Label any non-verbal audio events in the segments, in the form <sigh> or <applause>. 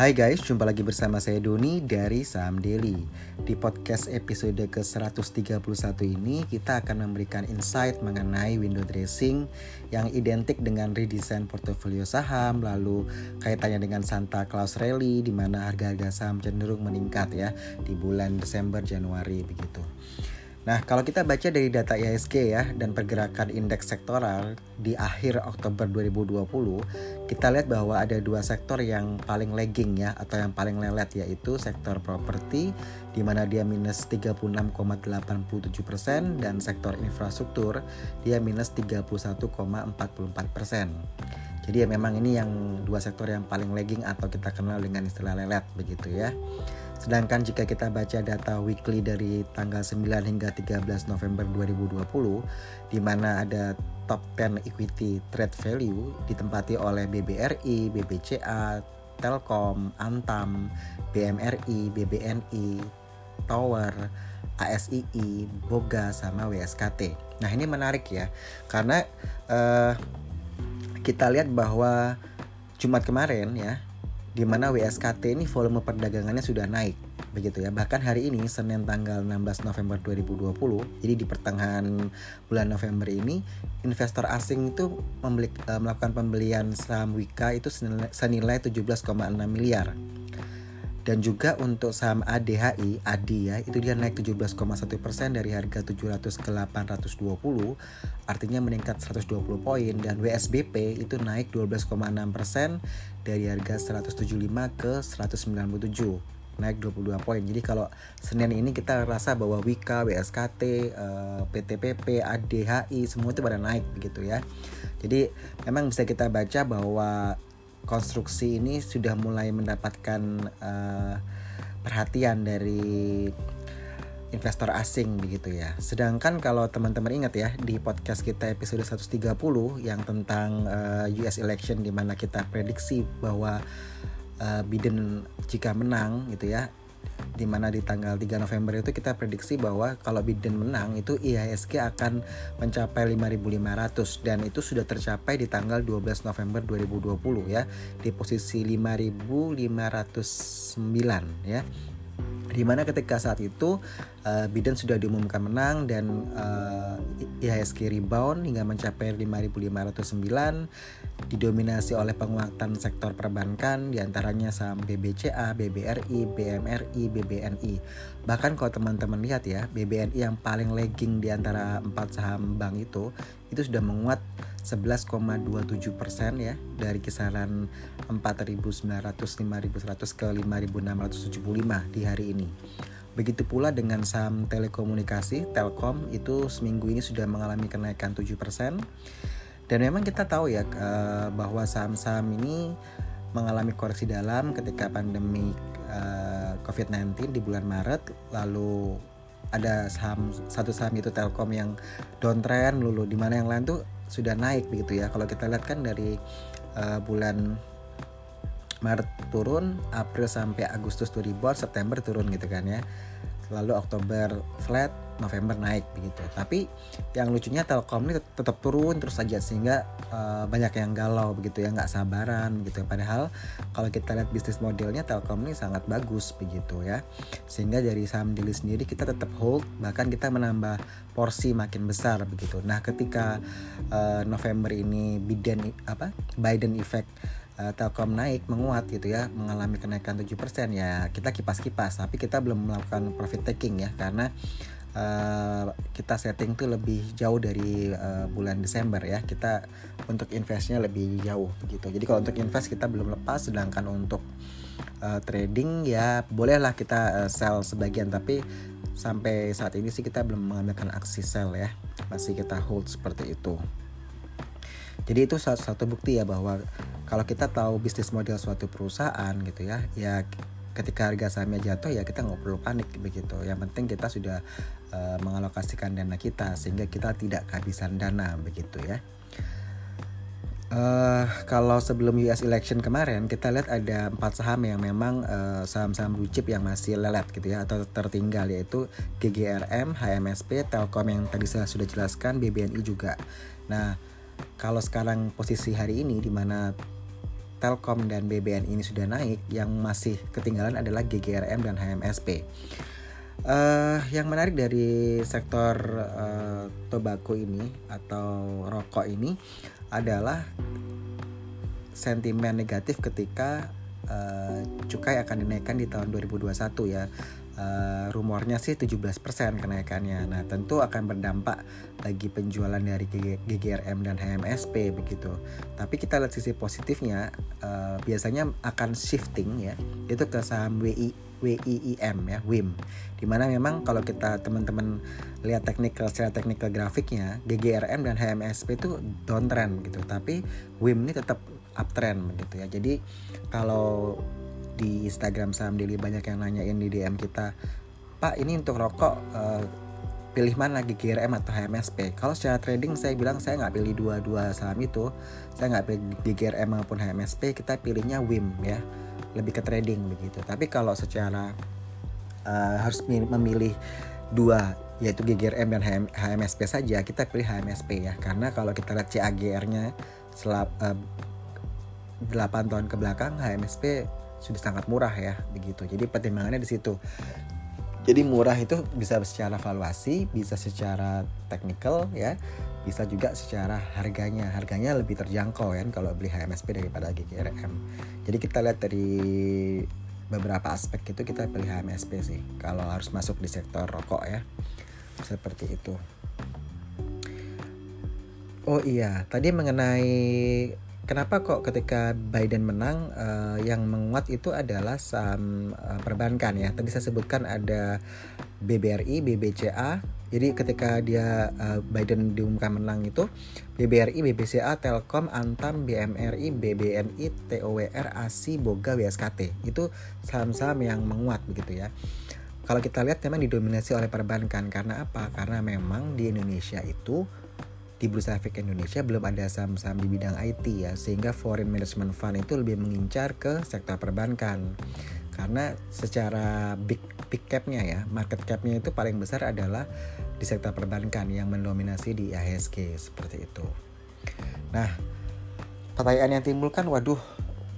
Hai guys, jumpa lagi bersama saya Doni dari Saham Daily. Di podcast episode ke-131 ini kita akan memberikan insight mengenai window dressing yang identik dengan redesign portofolio saham, lalu kaitannya dengan Santa Claus Rally di mana harga-harga saham cenderung meningkat ya di bulan Desember Januari begitu. Nah, kalau kita baca dari data IHSG ya dan pergerakan indeks sektoral di akhir Oktober 2020, kita lihat bahwa ada dua sektor yang paling lagging ya atau yang paling lelet yaitu sektor properti di mana dia minus 36,87% persen dan sektor infrastruktur dia minus 31,44%. persen. Jadi ya memang ini yang dua sektor yang paling lagging atau kita kenal dengan istilah lelet begitu ya. Sedangkan jika kita baca data weekly dari tanggal 9 hingga 13 November 2020 di mana ada top 10 equity trade value ditempati oleh BBRI, BBCA, Telkom, Antam, BMRI, BBNI, Tower, ASII, Boga sama WSKT. Nah, ini menarik ya. Karena uh, kita lihat bahwa Jumat kemarin ya di mana WSKT ini volume perdagangannya sudah naik begitu ya. Bahkan hari ini Senin tanggal 16 November 2020 jadi di pertengahan bulan November ini investor asing itu membeli, uh, melakukan pembelian saham Wika itu senilai 17,6 miliar dan juga untuk saham ADHI, ADI ya, itu dia naik 17,1% dari harga 700 ke 820, artinya meningkat 120 poin dan WSBP itu naik 12,6% dari harga 175 ke 197 naik 22 poin. Jadi kalau Senin ini kita rasa bahwa Wika, WSKT, uh, PTPP, ADHI semua itu pada naik begitu ya. Jadi memang bisa kita baca bahwa konstruksi ini sudah mulai mendapatkan uh, perhatian dari investor asing begitu ya. Sedangkan kalau teman-teman ingat ya di podcast kita episode 130 yang tentang uh, eh, US election di mana kita prediksi bahwa uh, Biden jika menang gitu ya di mana di tanggal 3 November itu kita prediksi bahwa kalau Biden menang itu IHSG akan mencapai 5.500 dan itu sudah tercapai di tanggal 12 November 2020 ya. Di posisi 5.509 ya di mana ketika saat itu uh, Biden sudah diumumkan menang dan uh, IHSG rebound hingga mencapai 5.509 didominasi oleh penguatan sektor perbankan di antaranya saham BBCA, BBRI, BMRI, BBNI. Bahkan kalau teman-teman lihat ya BBNI yang paling lagging di antara empat saham bank itu itu sudah menguat 11,27 persen ya dari kisaran 4.900 5.100 ke 5.675 di hari ini. Begitu pula dengan saham telekomunikasi Telkom itu seminggu ini sudah mengalami kenaikan 7 persen. Dan memang kita tahu ya eh, bahwa saham-saham ini mengalami koreksi dalam ketika pandemi eh, COVID-19 di bulan Maret lalu ada saham satu saham itu Telkom yang downtrend lulu di mana yang lain tuh sudah naik begitu ya. Kalau kita lihat kan dari uh, bulan Maret turun, April sampai Agustus tuh rebound, September turun gitu kan ya lalu Oktober flat, November naik begitu. Tapi yang lucunya Telkom ini tetap turun terus saja sehingga uh, banyak yang galau begitu ya, nggak sabaran begitu. Padahal kalau kita lihat bisnis modelnya Telkom ini sangat bagus begitu ya. Sehingga dari saham Dili sendiri kita tetap hold, bahkan kita menambah porsi makin besar begitu. Nah, ketika uh, November ini Biden apa Biden effect uh, Telkom naik menguat gitu ya mengalami kenaikan 7% ya kita kipas-kipas tapi kita belum melakukan profit taking ya karena uh, kita setting tuh lebih jauh dari uh, bulan Desember ya. Kita untuk investnya lebih jauh begitu jadi kalau untuk invest kita belum lepas sedangkan untuk uh, trading ya bolehlah kita uh, sell sebagian. Tapi sampai saat ini sih kita belum mengambilkan aksi sell ya. Masih kita hold seperti itu. Jadi itu satu, satu bukti ya bahwa kalau kita tahu bisnis model suatu perusahaan gitu ya, ya ketika harga sahamnya jatuh ya kita nggak perlu panik begitu. Yang penting kita sudah uh, mengalokasikan dana kita sehingga kita tidak kehabisan dana begitu ya. Uh, kalau sebelum US election kemarin kita lihat ada empat saham yang memang uh, saham-saham blue chip yang masih lelet gitu ya atau tertinggal yaitu GGRM, HMSP, Telkom yang tadi saya sudah jelaskan, BBNI juga. Nah kalau sekarang posisi hari ini di mana Telkom dan BBN ini sudah naik, yang masih ketinggalan adalah GGRM dan HMSP. Uh, yang menarik dari sektor uh, tobacco ini atau rokok ini adalah sentimen negatif ketika uh, cukai akan dinaikkan di tahun 2021 ya uh, rumornya sih 17% kenaikannya. Nah, tentu akan berdampak bagi penjualan dari GGRM dan HMSP begitu. Tapi kita lihat sisi positifnya uh, biasanya akan shifting ya, itu ke saham WI WIIM ya, WIM. Di mana memang kalau kita teman-teman lihat teknikal secara teknikal grafiknya, GGRM dan HMSP itu downtrend gitu. Tapi WIM ini tetap uptrend begitu ya. Jadi kalau di Instagram saham daily banyak yang nanyain di DM kita Pak ini untuk rokok uh, pilih mana GGRM atau HMSP kalau secara trading saya bilang saya nggak pilih dua-dua saham itu. Saya nggak pilih GGRM maupun HMSP kita pilihnya WIM ya. Lebih ke trading begitu. Tapi kalau secara uh, harus memilih dua yaitu GGRM dan HM, HMSP saja kita pilih HMSP ya. Karena kalau kita lihat CAGR-nya selap uh, 8 tahun ke belakang HMSP sudah sangat murah ya begitu. Jadi pertimbangannya di situ. Jadi murah itu bisa secara valuasi, bisa secara teknikal ya, bisa juga secara harganya. Harganya lebih terjangkau kan kalau beli HMSP daripada GGRM. Jadi kita lihat dari beberapa aspek itu kita pilih HMSP sih kalau harus masuk di sektor rokok ya. Seperti itu. Oh iya, tadi mengenai kenapa kok ketika Biden menang uh, yang menguat itu adalah saham uh, perbankan ya. Tadi saya sebutkan ada BBRI, BBCA. Jadi ketika dia uh, Biden diumumkan menang itu BBRI, BBCA, Telkom, Antam, BMRI, BBNI, TOWR, ASI, Boga, WSKT. Itu saham-saham yang menguat begitu ya. Kalau kita lihat memang didominasi oleh perbankan karena apa? Karena memang di Indonesia itu di Bursa Efek Indonesia belum ada saham-saham di bidang IT ya sehingga foreign management fund itu lebih mengincar ke sektor perbankan karena secara big big capnya ya market capnya itu paling besar adalah di sektor perbankan yang mendominasi di IHSG seperti itu. Nah pertanyaan yang timbul kan waduh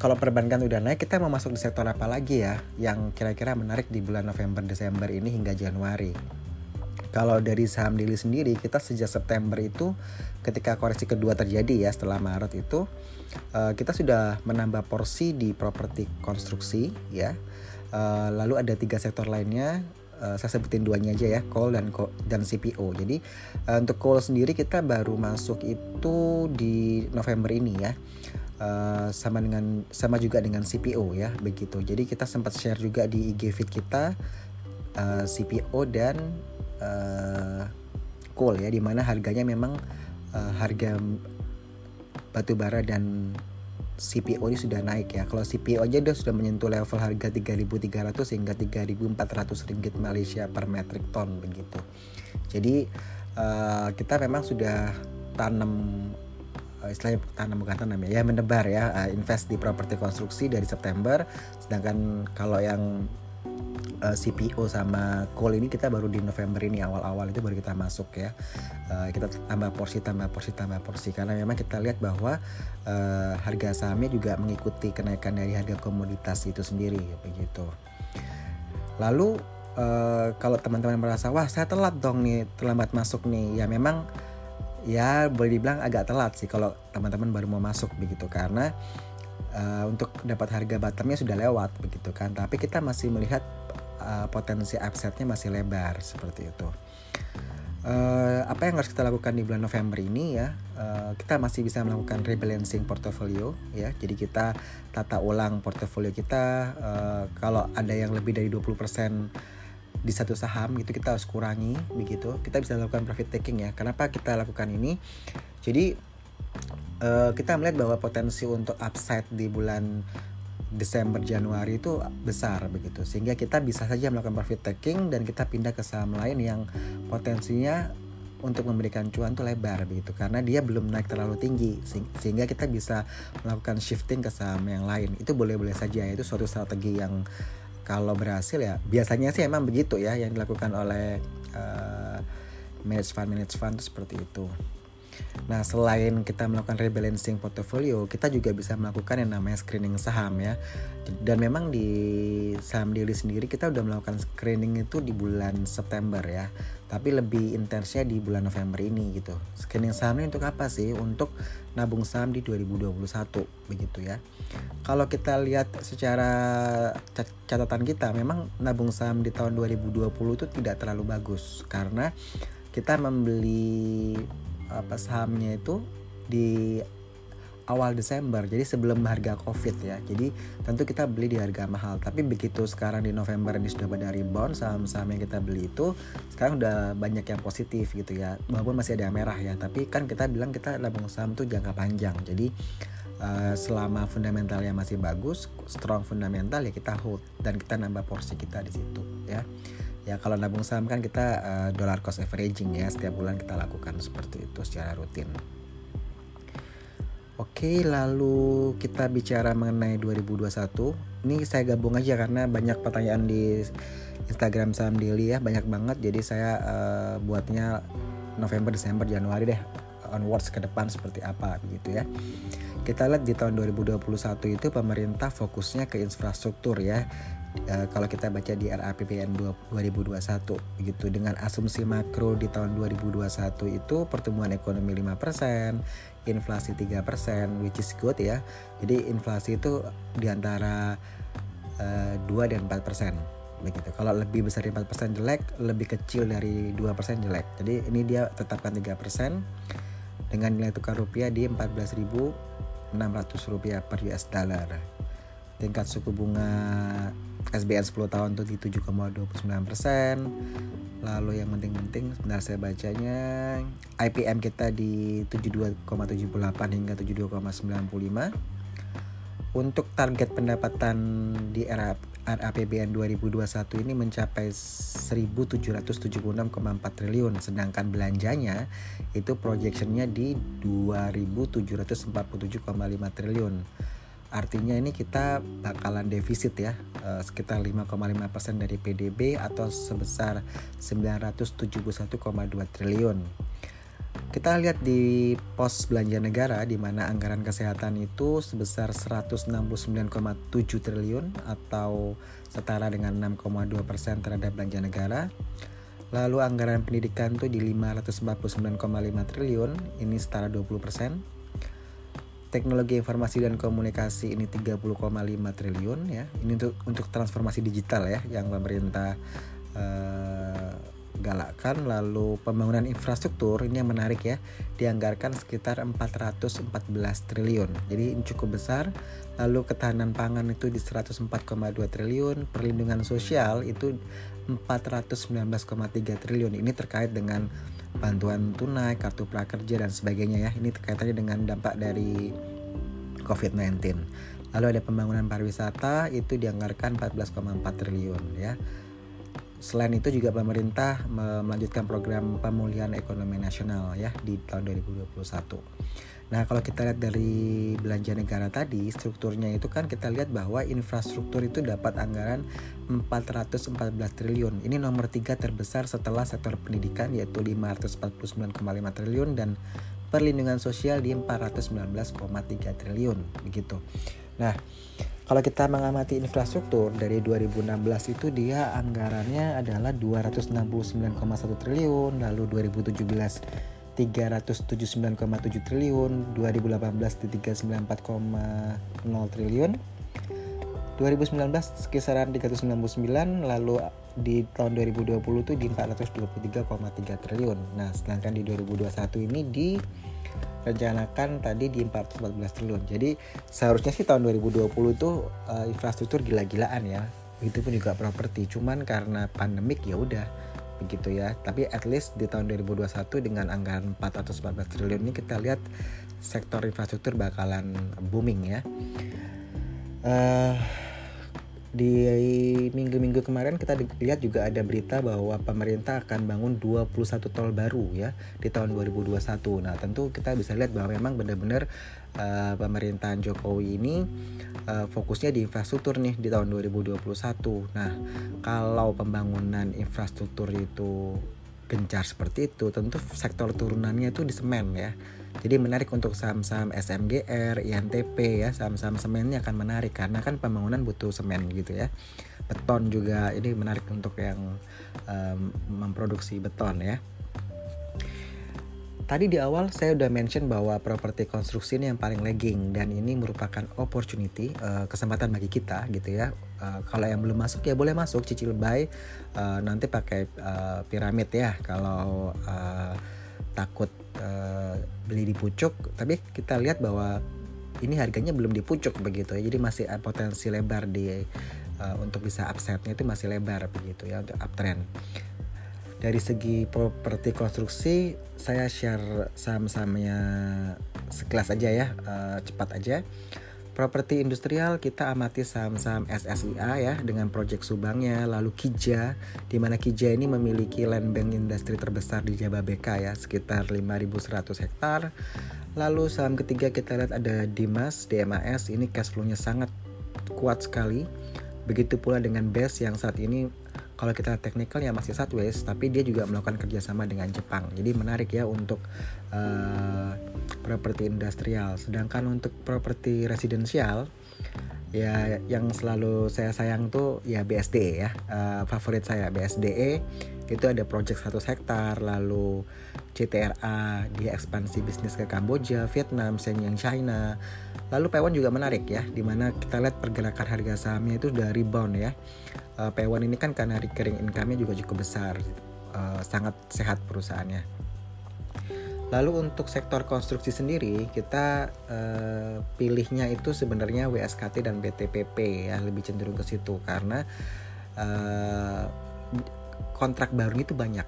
kalau perbankan udah naik kita mau masuk di sektor apa lagi ya yang kira-kira menarik di bulan November Desember ini hingga Januari kalau dari saham daily sendiri kita sejak September itu ketika koreksi kedua terjadi ya setelah Maret itu uh, kita sudah menambah porsi di properti konstruksi ya. Uh, lalu ada tiga sektor lainnya uh, saya sebutin duanya aja ya coal dan dan CPO jadi untuk coal sendiri kita baru masuk itu di November ini ya. Uh, sama dengan sama juga dengan CPO ya begitu. Jadi kita sempat share juga di IG feed kita uh, CPO dan uh, coal ya di mana harganya memang uh, harga batu bara dan CPO ini sudah naik ya. Kalau CPO aja dia sudah menyentuh level harga 3.300 hingga 3.400 ringgit Malaysia per metric ton begitu. Jadi uh, kita memang sudah tanam istilahnya tanam bukan tanam ya, ya menebar ya invest di properti konstruksi dari September. Sedangkan kalau yang uh, eh, CPO sama coal ini kita baru di November ini awal-awal itu baru kita masuk ya. Uh, kita tambah porsi tambah porsi tambah porsi. Karena memang kita lihat bahwa uh, harga sahamnya juga mengikuti kenaikan dari harga komoditas itu sendiri begitu. Lalu uh, kalau teman-teman merasa wah saya telat dong nih terlambat masuk nih. Ya memang ya boleh dibilang agak telat sih kalau teman-teman baru mau masuk begitu. Karena uh, untuk dapat harga bottomnya sudah lewat begitu kan. Tapi kita masih melihat uh, potensi upsetnya masih lebar seperti itu. Uh, apa yang harus kita lakukan di bulan November ini ya uh, kita masih bisa melakukan rebalancing portfolio ya. Jadi kita tata ulang portfolio kita uh, kalau ada yang lebih dari 20% di satu saham itu kita harus kurangi begitu. Kita bisa lakukan profit taking ya. Kenapa kita lakukan ini? Jadi uh, kita melihat bahwa potensi untuk upside di bulan Desember Januari itu besar begitu. Sehingga kita bisa saja melakukan profit taking dan kita pindah ke saham lain yang potensinya untuk memberikan cuan tuh lebar begitu. Karena dia belum naik terlalu tinggi. Sehingga kita bisa melakukan shifting ke saham yang lain. Itu boleh-boleh saja itu suatu strategi yang kalau berhasil ya biasanya sih emang begitu ya yang dilakukan oleh uh, manage fund manage fund seperti itu Nah, selain kita melakukan rebalancing portfolio, kita juga bisa melakukan yang namanya screening saham ya. Dan memang di saham daily sendiri kita udah melakukan screening itu di bulan September ya. Tapi lebih intensnya di bulan November ini gitu. Screening saham ini untuk apa sih? Untuk nabung saham di 2021 begitu ya. Kalau kita lihat secara catatan kita, memang nabung saham di tahun 2020 itu tidak terlalu bagus karena kita membeli apa sahamnya itu di awal Desember. Jadi sebelum harga covid ya. Jadi tentu kita beli di harga mahal. Tapi begitu sekarang di November ini sudah pada rebound saham-saham yang kita beli itu sekarang udah banyak yang positif gitu ya. Walaupun masih ada yang merah ya. Tapi kan kita bilang kita nabung saham tuh jangka panjang. Jadi uh, selama fundamentalnya masih bagus strong fundamental ya kita hold. Dan kita nambah porsi kita di situ ya ya kalau nabung saham kan kita uh, dollar cost averaging ya setiap bulan kita lakukan seperti itu secara rutin Oke, lalu kita bicara mengenai 2021. Ini saya gabung aja karena banyak pertanyaan di Instagram saham daily ya, banyak banget. Jadi saya uh, buatnya November, Desember, Januari deh onwards ke depan seperti apa begitu ya. Kita lihat di tahun 2021 itu pemerintah fokusnya ke infrastruktur ya uh, kalau kita baca di RAPBN 2021 begitu dengan asumsi makro di tahun 2021 itu pertumbuhan ekonomi 5%, inflasi 3%, which is good ya. Jadi inflasi itu di antara uh, eh, 2 dan 4% begitu. Kalau lebih besar dari 4% jelek, lebih kecil dari 2% jelek. Jadi ini dia tetapkan 3% dengan nilai tukar rupiah di 14.600 rupiah per US dollar. Tingkat suku bunga SBN 10 tahun tuh di 7,29 persen lalu yang penting-penting sebentar saya bacanya IPM kita di 72,78 hingga 72,95 untuk target pendapatan di era RAPBN 2021 ini mencapai 1.776,4 triliun sedangkan belanjanya itu projectionnya di 2.747,5 triliun Artinya ini kita bakalan defisit ya uh, sekitar 5,5% dari PDB atau sebesar 971,2 triliun. Kita lihat di pos belanja negara di mana anggaran kesehatan itu sebesar 169,7 triliun atau setara dengan 6,2% terhadap belanja negara. Lalu anggaran pendidikan itu di 549,5 triliun, ini setara 20 persen teknologi informasi dan komunikasi ini 30,5 triliun ya. Ini untuk untuk transformasi digital ya yang pemerintah uh, galakkan lalu pembangunan infrastruktur ini yang menarik ya dianggarkan sekitar 414 triliun jadi ini cukup besar lalu ketahanan pangan itu di 104,2 triliun perlindungan sosial itu 419,3 triliun ini terkait dengan bantuan tunai, kartu prakerja dan sebagainya ya. Ini terkaitannya dengan dampak dari COVID-19. Lalu ada pembangunan pariwisata itu dianggarkan 14,4 triliun ya. Selain itu juga pemerintah melanjutkan program pemulihan ekonomi nasional ya di tahun 2021. Nah, kalau kita lihat dari belanja negara tadi, strukturnya itu kan kita lihat bahwa infrastruktur itu dapat anggaran 414 triliun. Ini nomor tiga terbesar setelah sektor pendidikan yaitu 549,5 triliun dan perlindungan sosial di 419,3 triliun begitu. Nah, kalau kita mengamati infrastruktur dari 2016 itu dia anggarannya adalah 269,1 triliun, lalu 2017 379,7 triliun, 2018 di 394,0 triliun, 2019 kisaran 399, lalu di tahun 2020 itu di 423,3 triliun. Nah, sedangkan di 2021 ini di rencanakan tadi di 414 triliun. Jadi seharusnya sih tahun 2020 itu uh, infrastruktur gila-gilaan ya. Itu pun juga properti. Cuman karena pandemik ya udah begitu ya tapi at least di tahun 2021 dengan anggaran 414 triliun ini kita lihat sektor infrastruktur bakalan booming ya uh, di minggu-minggu kemarin kita lihat juga ada berita bahwa pemerintah akan bangun 21 tol baru ya di tahun 2021. Nah, tentu kita bisa lihat bahwa memang benar-benar uh, pemerintahan Jokowi ini uh, fokusnya di infrastruktur nih di tahun 2021. Nah, kalau pembangunan infrastruktur itu gencar seperti itu tentu sektor turunannya itu di semen ya jadi menarik untuk saham-saham SMGR, INTP ya, saham-saham semen ini akan menarik karena kan pembangunan butuh semen gitu ya. Beton juga ini menarik untuk yang um, memproduksi beton ya. Tadi di awal saya udah mention bahwa properti konstruksi ini yang paling lagging dan ini merupakan opportunity uh, kesempatan bagi kita gitu ya. Uh, kalau yang belum masuk ya boleh masuk cicil buy uh, nanti pakai piramid ya. Kalau takut uh, beli di pucuk, tapi kita lihat bahwa ini harganya belum di pucuk begitu ya. Jadi masih potensi lebar di uh, untuk bisa upsetnya itu masih lebar begitu ya untuk uptrend dari segi properti konstruksi saya share saham-sahamnya sekelas aja ya uh, cepat aja properti industrial kita amati saham-saham SSIA ya dengan proyek Subangnya lalu Kija di mana Kija ini memiliki land bank industri terbesar di Jababeka ya sekitar 5100 hektar. Lalu saham ketiga kita lihat ada Dimas DMAS ini cash flow-nya sangat kuat sekali. Begitu pula dengan BES yang saat ini kalau kita teknikal ya masih sideways tapi dia juga melakukan kerjasama dengan Jepang. Jadi menarik ya untuk uh, properti industrial. Sedangkan untuk properti residensial ya yang selalu saya sayang tuh ya BSDE ya. Uh, favorit saya BSDE itu ada project 100 hektar lalu CTRA dia ekspansi bisnis ke Kamboja Vietnam Shenyang China. Lalu P1 juga menarik ya di mana kita lihat pergerakan harga sahamnya itu udah rebound ya uh, P1 ini kan karena recurring income-nya juga cukup besar uh, sangat sehat perusahaannya Lalu untuk sektor konstruksi sendiri kita uh, pilihnya itu sebenarnya WSKT dan BTPP ya lebih cenderung ke situ karena uh, kontrak baru itu banyak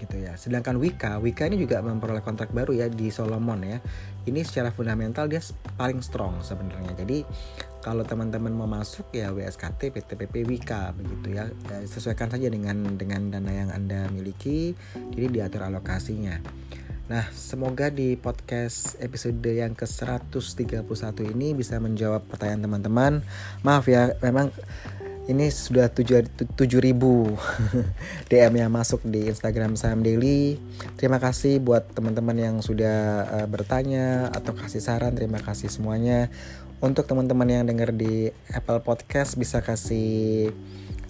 gitu ya. Sedangkan Wika, Wika ini juga memperoleh kontrak baru ya di Solomon ya. Ini secara fundamental dia paling strong sebenarnya. Jadi kalau teman-teman mau masuk ya WSKT, PTPP, Wika begitu ya. ya. Sesuaikan saja dengan dengan dana yang Anda miliki, jadi diatur alokasinya. Nah, semoga di podcast episode yang ke-131 ini bisa menjawab pertanyaan teman-teman. Maaf ya, memang ini sudah 7000 <laughs> DM yang masuk di Instagram Saham Daily. Terima kasih buat teman-teman yang sudah uh, bertanya atau kasih saran. Terima kasih semuanya. Untuk teman-teman yang dengar di Apple Podcast bisa kasih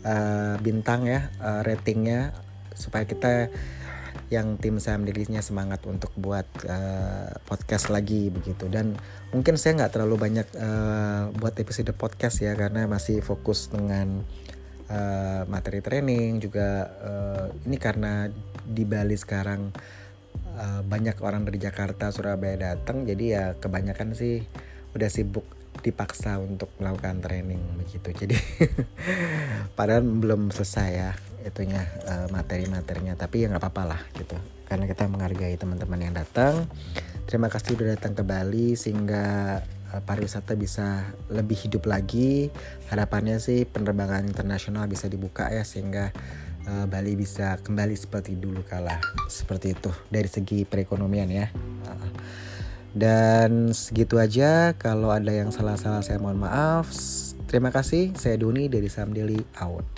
uh, bintang ya, uh, ratingnya supaya kita yang tim saham dirinya semangat untuk buat uh, podcast lagi begitu. Dan mungkin saya nggak terlalu banyak uh, buat episode podcast ya karena masih fokus dengan uh, materi training juga uh, ini karena di Bali sekarang uh, banyak orang dari Jakarta Surabaya datang jadi ya kebanyakan sih udah sibuk dipaksa untuk melakukan training begitu. Jadi <laughs> padahal belum selesai ya itunya uh, materi-materinya. Tapi ya nggak apa-apa lah gitu. Karena kita menghargai teman-teman yang datang. Terima kasih sudah datang ke Bali sehingga uh, pariwisata bisa lebih hidup lagi. Harapannya sih penerbangan internasional bisa dibuka ya sehingga uh, Bali bisa kembali seperti dulu kala. Seperti itu dari segi perekonomian ya. Uh, dan segitu aja. Kalau ada yang salah-salah saya mohon maaf. Terima kasih. Saya Doni dari Sam Daily out